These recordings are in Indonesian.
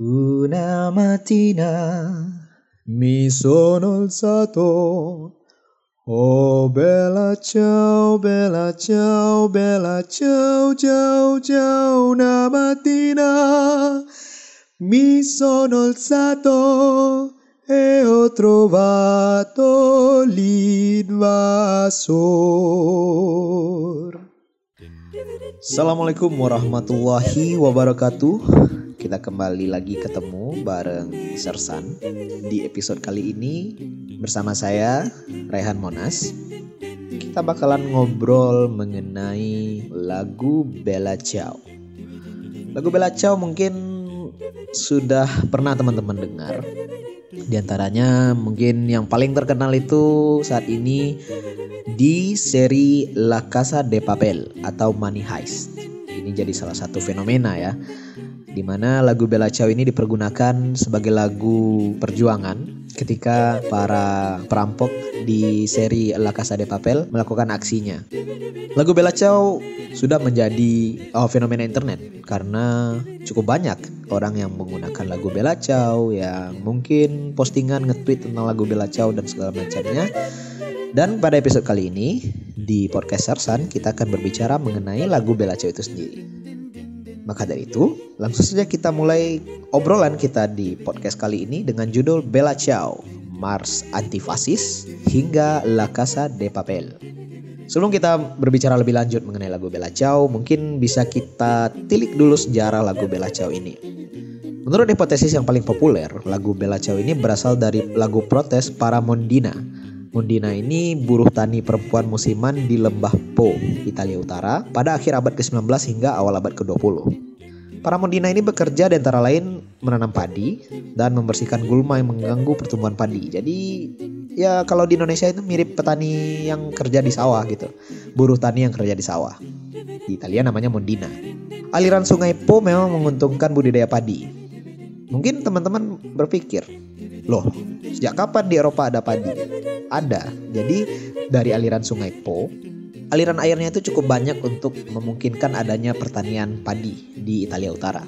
Una mattina mi sono alzato. Oh bella ciao, bella ciao, bella ciao, ciao, ciao. Una mattina mi sono alzato e ho trovato l'invasor. Assalamualaikum warahmatullahi wabarakatuh. Kita kembali lagi ketemu bareng Sersan di episode kali ini bersama saya Rehan Monas. Kita bakalan ngobrol mengenai lagu Bella Ciao. Lagu Bella Ciao mungkin sudah pernah teman-teman dengar. Di antaranya mungkin yang paling terkenal itu saat ini di seri La Casa de Papel atau Money Heist. Ini jadi salah satu fenomena ya di mana lagu Bella Ciao ini dipergunakan sebagai lagu perjuangan ketika para perampok di seri La Casa de Papel melakukan aksinya. Lagu Bella Ciao sudah menjadi oh, fenomena internet karena cukup banyak orang yang menggunakan lagu Bella Ciao yang mungkin postingan nge-tweet tentang lagu Bella Ciao dan segala macamnya. Dan pada episode kali ini di podcast Sersan kita akan berbicara mengenai lagu Bella Ciao itu sendiri. Maka dari itu, langsung saja kita mulai obrolan kita di podcast kali ini dengan judul Bella Ciao, Mars Antifasis hingga La Casa de Papel. Sebelum kita berbicara lebih lanjut mengenai lagu Bella Ciao, mungkin bisa kita tilik dulu sejarah lagu Bella Ciao ini. Menurut hipotesis yang paling populer, lagu Bella Ciao ini berasal dari lagu protes para Mondina Mundina ini buruh tani perempuan musiman di lembah Po, Italia Utara pada akhir abad ke-19 hingga awal abad ke-20. Para Mundina ini bekerja di antara lain menanam padi dan membersihkan gulma yang mengganggu pertumbuhan padi. Jadi ya kalau di Indonesia itu mirip petani yang kerja di sawah gitu. Buruh tani yang kerja di sawah. Di Italia namanya Mondina. Aliran sungai Po memang menguntungkan budidaya padi. Mungkin teman-teman berpikir, Loh, sejak kapan di Eropa ada padi? Ada. Jadi dari aliran Sungai Po, aliran airnya itu cukup banyak untuk memungkinkan adanya pertanian padi di Italia Utara.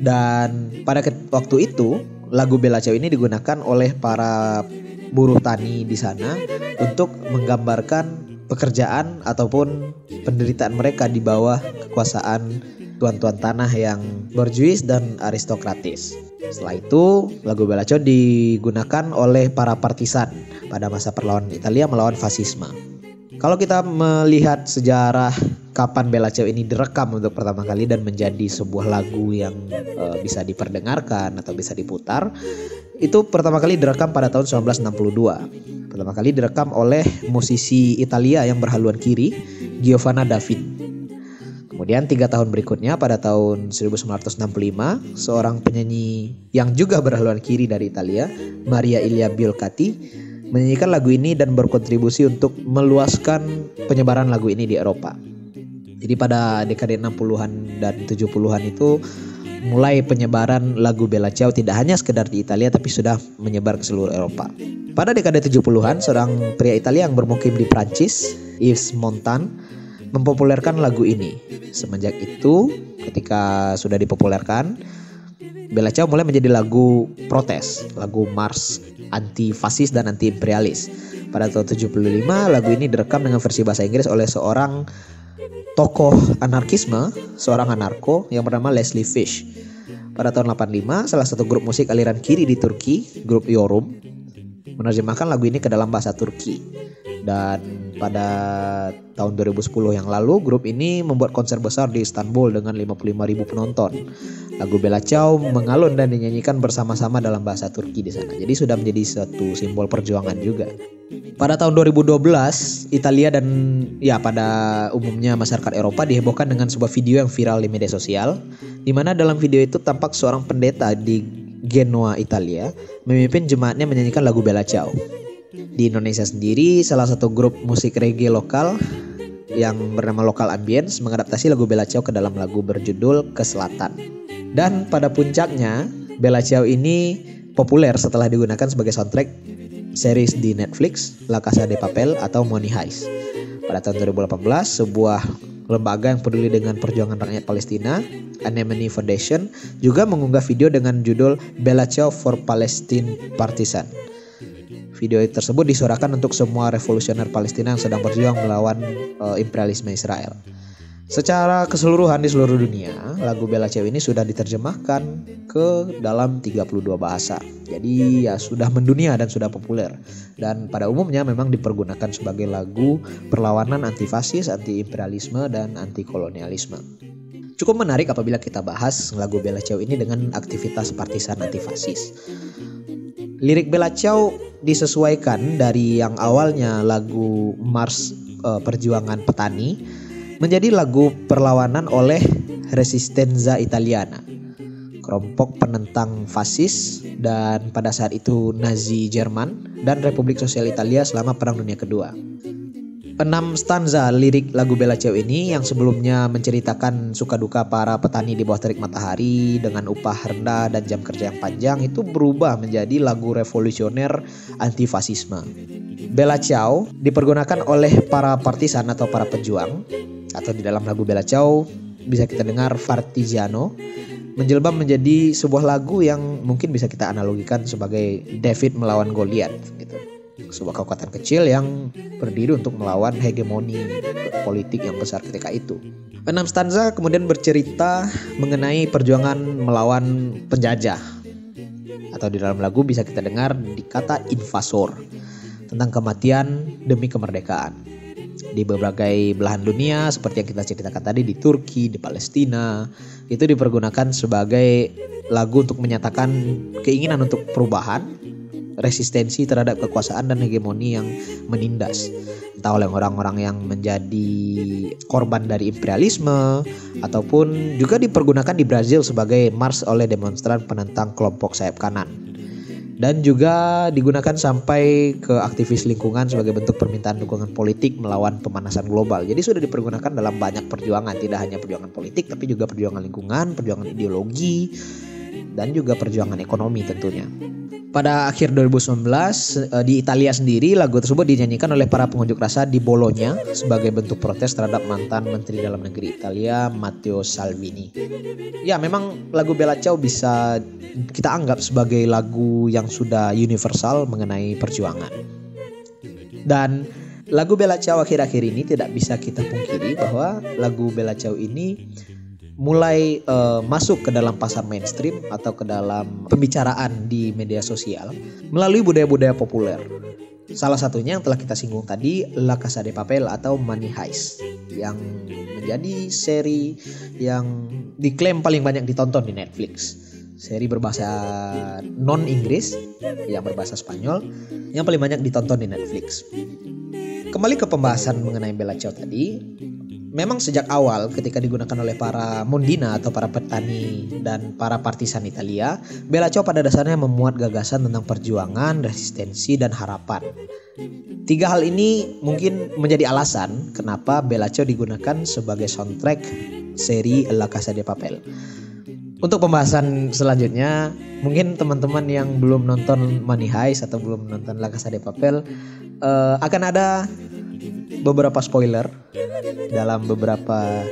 Dan pada waktu itu, lagu Bella Ciao ini digunakan oleh para buruh tani di sana untuk menggambarkan pekerjaan ataupun penderitaan mereka di bawah kekuasaan tuan-tuan tanah yang berjuis dan aristokratis. Setelah itu, lagu Bella Ciao digunakan oleh para partisan pada masa perlawanan Italia melawan fasisme. Kalau kita melihat sejarah kapan Bella Ciao ini direkam untuk pertama kali dan menjadi sebuah lagu yang uh, bisa diperdengarkan atau bisa diputar, itu pertama kali direkam pada tahun 1962. Pertama kali direkam oleh musisi Italia yang berhaluan kiri, Giovanna David. Kemudian tiga tahun berikutnya pada tahun 1965 seorang penyanyi yang juga berhaluan kiri dari Italia, Maria Ilia Biolcati, menyanyikan lagu ini dan berkontribusi untuk meluaskan penyebaran lagu ini di Eropa. Jadi pada dekade 60-an dan 70-an itu mulai penyebaran lagu Bella Ciao tidak hanya sekedar di Italia tapi sudah menyebar ke seluruh Eropa. Pada dekade 70-an, seorang pria Italia yang bermukim di Prancis, Yves Montand, mempopulerkan lagu ini. Semenjak itu, ketika sudah dipopulerkan, Bella Ciao mulai menjadi lagu protes, lagu mars anti fasis dan anti imperialis. Pada tahun 75, lagu ini direkam dengan versi bahasa Inggris oleh seorang tokoh anarkisme, seorang anarko yang bernama Leslie Fish. Pada tahun 85, salah satu grup musik aliran kiri di Turki, grup Yorum, menerjemahkan lagu ini ke dalam bahasa Turki. Dan pada tahun 2010 yang lalu, grup ini membuat konser besar di Istanbul dengan 55.000 penonton. Lagu Bella Ciao mengalun dan dinyanyikan bersama-sama dalam bahasa Turki di sana. Jadi sudah menjadi satu simbol perjuangan juga. Pada tahun 2012, Italia dan ya pada umumnya masyarakat Eropa dihebohkan dengan sebuah video yang viral di media sosial, di mana dalam video itu tampak seorang pendeta di Genoa, Italia, memimpin jemaatnya menyanyikan lagu Bella Ciao. Di Indonesia sendiri, salah satu grup musik reggae lokal yang bernama Lokal Ambience mengadaptasi lagu Bella Ciao ke dalam lagu berjudul Ke Selatan. Dan pada puncaknya, Bella Ciao ini populer setelah digunakan sebagai soundtrack series di Netflix La Casa de Papel atau Money Heist. Pada tahun 2018, sebuah lembaga yang peduli dengan perjuangan rakyat Palestina, Anemone Foundation, juga mengunggah video dengan judul Bella Ciao for Palestine Partisan. Video tersebut disuarakan untuk semua revolusioner Palestina yang sedang berjuang melawan uh, imperialisme Israel. Secara keseluruhan di seluruh dunia, lagu Bella Ciao ini sudah diterjemahkan ke dalam 32 bahasa. Jadi ya sudah mendunia dan sudah populer. Dan pada umumnya memang dipergunakan sebagai lagu perlawanan anti fasis, anti imperialisme dan anti kolonialisme. Cukup menarik apabila kita bahas lagu Bella Ciao ini dengan aktivitas partisan anti fasis. Lirik Bella Ciao disesuaikan dari yang awalnya lagu Mars uh, Perjuangan Petani menjadi lagu perlawanan oleh Resistenza Italiana, kelompok penentang fasis dan pada saat itu Nazi Jerman dan Republik Sosial Italia selama Perang Dunia Kedua. Enam stanza lirik lagu Bella Ciao ini yang sebelumnya menceritakan suka duka para petani di bawah terik matahari dengan upah rendah dan jam kerja yang panjang itu berubah menjadi lagu revolusioner anti fasisme. Bella Ciao dipergunakan oleh para partisan atau para pejuang atau di dalam lagu Bella Ciao bisa kita dengar Fartigiano menjelbab menjadi sebuah lagu yang mungkin bisa kita analogikan sebagai David melawan Goliat gitu. Sebuah kekuatan kecil yang berdiri untuk melawan hegemoni politik yang besar ketika itu. Enam stanza kemudian bercerita mengenai perjuangan melawan penjajah. Atau di dalam lagu bisa kita dengar di kata invasor tentang kematian demi kemerdekaan di berbagai belahan dunia seperti yang kita ceritakan tadi di Turki, di Palestina itu dipergunakan sebagai lagu untuk menyatakan keinginan untuk perubahan, resistensi terhadap kekuasaan dan hegemoni yang menindas entah oleh orang-orang yang menjadi korban dari imperialisme ataupun juga dipergunakan di Brazil sebagai mars oleh demonstran penentang kelompok sayap kanan dan juga digunakan sampai ke aktivis lingkungan sebagai bentuk permintaan dukungan politik melawan pemanasan global. Jadi sudah dipergunakan dalam banyak perjuangan, tidak hanya perjuangan politik tapi juga perjuangan lingkungan, perjuangan ideologi dan juga perjuangan ekonomi tentunya. Pada akhir 2019 eh, di Italia sendiri lagu tersebut dinyanyikan oleh para pengunjuk rasa di Bologna sebagai bentuk protes terhadap mantan Menteri Dalam Negeri Italia Matteo Salvini. Ya memang lagu Bella Ciao bisa kita anggap sebagai lagu yang sudah universal mengenai perjuangan. Dan lagu Bella Ciao akhir-akhir ini tidak bisa kita pungkiri bahwa lagu Bella Ciao ini mulai uh, masuk ke dalam pasar mainstream atau ke dalam pembicaraan di media sosial melalui budaya-budaya populer. Salah satunya yang telah kita singgung tadi La Casa de Papel atau Money Heist yang menjadi seri yang diklaim paling banyak ditonton di Netflix. Seri berbahasa non Inggris yang berbahasa Spanyol yang paling banyak ditonton di Netflix. Kembali ke pembahasan mengenai Bella Ciao tadi, memang sejak awal ketika digunakan oleh para mondina atau para petani dan para partisan Italia, Bella Ciao pada dasarnya memuat gagasan tentang perjuangan, resistensi, dan harapan. Tiga hal ini mungkin menjadi alasan kenapa Bella Ciao digunakan sebagai soundtrack seri La Casa de Papel. Untuk pembahasan selanjutnya, mungkin teman-teman yang belum nonton Money Heist atau belum nonton La Casa de Papel uh, akan ada beberapa spoiler dalam beberapa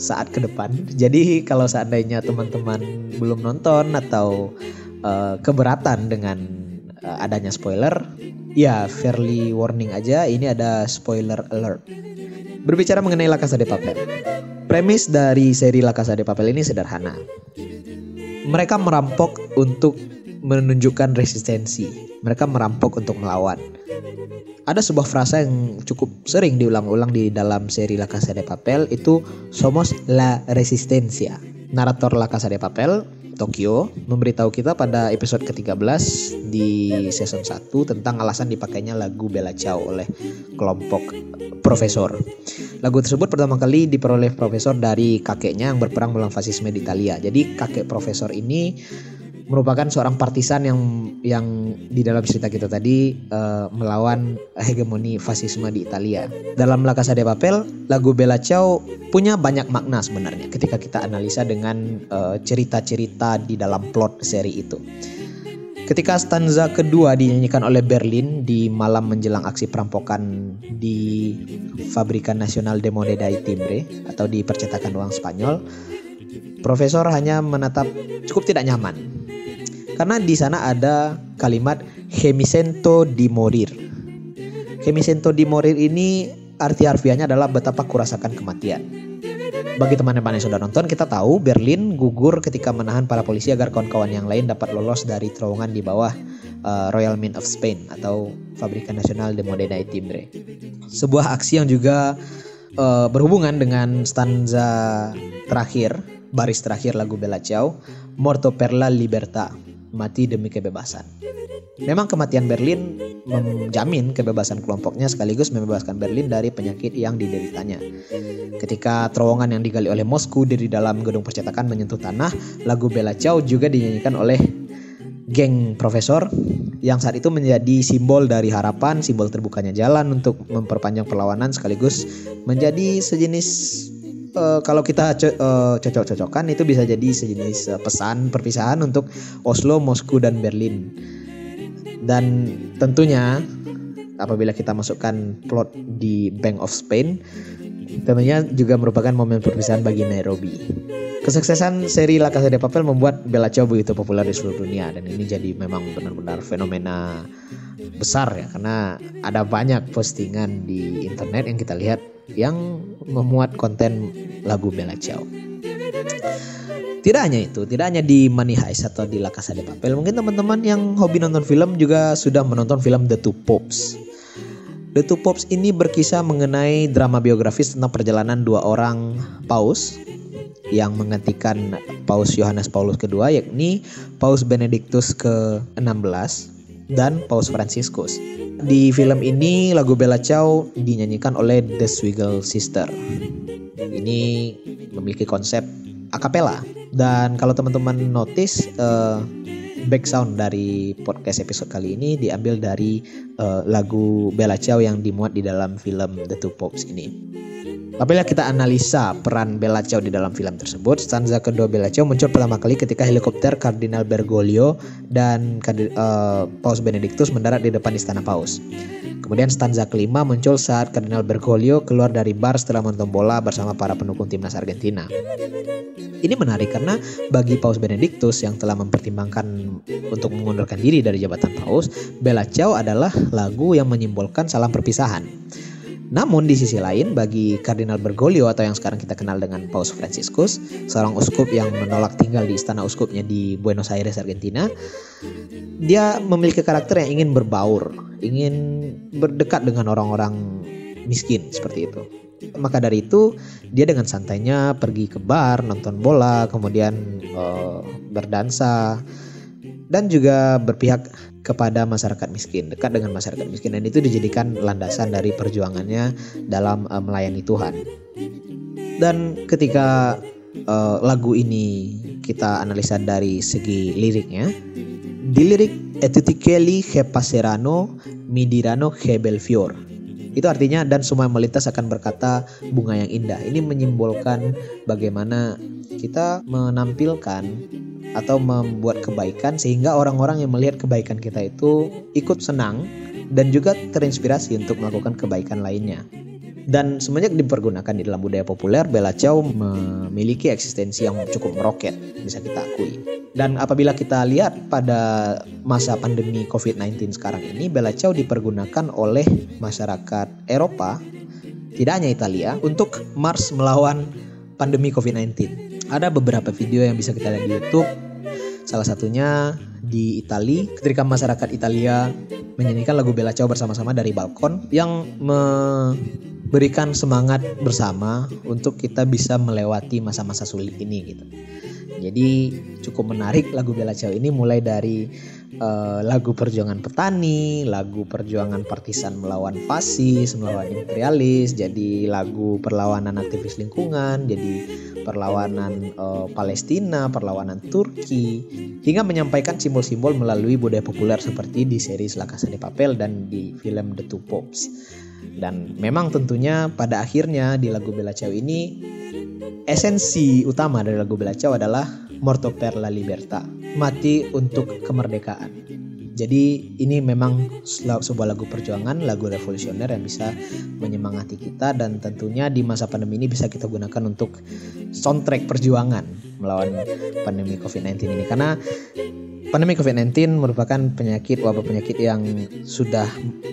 saat ke depan. Jadi kalau seandainya teman-teman belum nonton atau uh, keberatan dengan uh, adanya spoiler, ya fairly warning aja ini ada spoiler alert. Berbicara mengenai La Casa de Papel. Premis dari seri La Casa de Papel ini sederhana. Mereka merampok untuk menunjukkan resistensi. Mereka merampok untuk melawan ada sebuah frasa yang cukup sering diulang-ulang di dalam seri La Casa de Papel itu somos la resistencia. Narator La Casa de Papel Tokyo memberitahu kita pada episode ke-13 di season 1 tentang alasan dipakainya lagu Bella Ciao oleh kelompok profesor. Lagu tersebut pertama kali diperoleh profesor dari kakeknya yang berperang melawan fasisme di Italia. Jadi kakek profesor ini merupakan seorang partisan yang yang di dalam cerita kita tadi uh, melawan hegemoni fasisme di Italia. Dalam La Casa de Papel, lagu Bella Ciao punya banyak makna sebenarnya ketika kita analisa dengan eh, cerita-cerita di dalam plot seri itu. Ketika stanza kedua dinyanyikan oleh Berlin di malam menjelang aksi perampokan di Fabrikan Nasional de Moneda y Timbre atau di percetakan uang Spanyol, Profesor hanya menatap cukup tidak nyaman. Karena di sana ada kalimat Gemicento di morir. Gemicento di morir ini arti harfiahnya adalah betapa kurasakan kematian. Bagi teman-teman yang sudah nonton, kita tahu Berlin gugur ketika menahan para polisi agar kawan-kawan yang lain dapat lolos dari terowongan di bawah uh, Royal Mint of Spain atau Fabrikan Nasional de Modena y Timbre. Sebuah aksi yang juga uh, berhubungan dengan stanza terakhir, baris terakhir lagu Bella Ciao, Morto per la Libertà, mati demi kebebasan. Memang kematian Berlin menjamin kebebasan kelompoknya sekaligus membebaskan Berlin dari penyakit yang dideritanya. Ketika terowongan yang digali oleh Moskow dari dalam gedung percetakan menyentuh tanah, lagu Bella Ciao juga dinyanyikan oleh geng profesor yang saat itu menjadi simbol dari harapan, simbol terbukanya jalan untuk memperpanjang perlawanan sekaligus menjadi sejenis uh, kalau kita co uh, cocok-cocokan itu bisa jadi sejenis uh, pesan perpisahan untuk Oslo, Moskow dan Berlin. Dan tentunya apabila kita masukkan plot di Bank of Spain, tentunya juga merupakan momen perpisahan bagi Nairobi. Kesuksesan seri La Casa de Papel membuat Bella Ciao begitu populer di seluruh dunia dan ini jadi memang benar-benar fenomena besar ya karena ada banyak postingan di internet yang kita lihat yang memuat konten lagu Bella Ciao. Tidak hanya itu, tidak hanya di Money Heist atau di La Casa de Papel, mungkin teman-teman yang hobi nonton film juga sudah menonton film The Two Popes. The Two Popes ini berkisah mengenai drama biografis tentang perjalanan dua orang paus yang menggantikan Paus Yohanes Paulus II yakni Paus Benedictus ke-16 dan Paus Franciscus. Di film ini lagu Bella Ciao dinyanyikan oleh The Swiggle Sister. Ini memiliki konsep akapela dan kalau teman-teman notice uh, back sound dari podcast episode kali ini diambil dari uh, lagu Bella Ciao yang dimuat di dalam film The Two Popes ini. Apabila kita analisa peran Bella Ciao di dalam film tersebut, stanza kedua Bella Ciao muncul pertama kali ketika helikopter Kardinal Bergoglio dan uh, Paus Benedictus mendarat di depan istana Paus. Kemudian stanza kelima muncul saat Kardinal Bergoglio keluar dari bar setelah menonton bola bersama para pendukung timnas Argentina. Ini menarik karena bagi Paus Benedictus yang telah mempertimbangkan untuk mengundurkan diri dari jabatan Paus, Bella Ciao adalah lagu yang menyimbolkan salam perpisahan. Namun di sisi lain bagi Kardinal Bergoglio atau yang sekarang kita kenal dengan Paus Franciscus, seorang uskup yang menolak tinggal di istana uskupnya di Buenos Aires, Argentina, dia memiliki karakter yang ingin berbaur, ingin berdekat dengan orang-orang miskin seperti itu. Maka dari itu dia dengan santainya pergi ke bar, nonton bola, kemudian uh, berdansa dan juga berpihak kepada masyarakat miskin, dekat dengan masyarakat miskin dan itu dijadikan landasan dari perjuangannya dalam uh, melayani Tuhan. Dan ketika uh, lagu ini kita analisa dari segi liriknya, di lirik Etutikeli he passerano, midirano he belfior. Itu artinya dan semua yang melintas akan berkata bunga yang indah. Ini menyimbolkan bagaimana kita menampilkan atau membuat kebaikan sehingga orang-orang yang melihat kebaikan kita itu ikut senang dan juga terinspirasi untuk melakukan kebaikan lainnya. Dan semenjak dipergunakan di dalam budaya populer, Bella Ciao memiliki eksistensi yang cukup meroket, bisa kita akui. Dan apabila kita lihat pada masa pandemi COVID-19 sekarang ini, Bella Ciao dipergunakan oleh masyarakat Eropa, tidak hanya Italia, untuk mars melawan pandemi COVID-19. Ada beberapa video yang bisa kita lihat di YouTube. Salah satunya di Italia ketika masyarakat Italia menyanyikan lagu Bella Ciao bersama-sama dari balkon yang memberikan semangat bersama untuk kita bisa melewati masa-masa sulit ini gitu. Jadi cukup menarik lagu Bella Ciao ini mulai dari uh, lagu perjuangan petani, lagu perjuangan partisan melawan fasis, melawan imperialis, jadi lagu perlawanan aktivis lingkungan, jadi perlawanan uh, Palestina, perlawanan Turki, hingga menyampaikan simbol-simbol melalui budaya populer seperti di series La Casa de Papel dan di film The Two Popes. Dan memang tentunya pada akhirnya di lagu Bella Ciao ini esensi utama dari lagu Bella Ciao adalah morto per la libertà, mati untuk kemerdekaan. Jadi ini memang sebuah lagu perjuangan, lagu revolusioner yang bisa menyemangati kita dan tentunya di masa pandemi ini bisa kita gunakan untuk soundtrack perjuangan melawan pandemi COVID-19 ini karena pandemi COVID-19 merupakan penyakit wabah penyakit yang sudah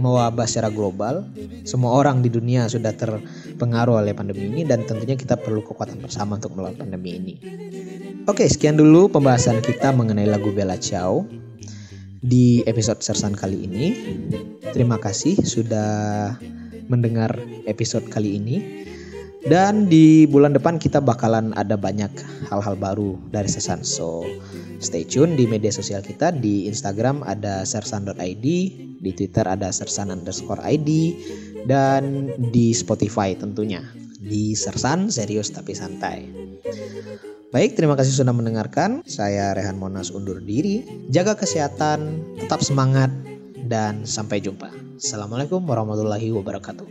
mewabah secara global. Semua orang di dunia sudah terpengaruh oleh pandemi ini dan tentunya kita perlu kekuatan bersama untuk melawan pandemi ini. Oke, sekian dulu pembahasan kita mengenai lagu Bella Ciao di episode Sersan kali ini. Terima kasih sudah mendengar episode kali ini. Dan di bulan depan kita bakalan ada banyak hal-hal baru dari Sersan. So, stay tune di media sosial kita. Di Instagram ada sersan.id, di Twitter ada sersan underscore ID, dan di Spotify tentunya. Di Sersan, serius tapi santai. Baik, terima kasih sudah mendengarkan. Saya Rehan Monas undur diri. Jaga kesehatan, tetap semangat, dan sampai jumpa. Assalamualaikum warahmatullahi wabarakatuh.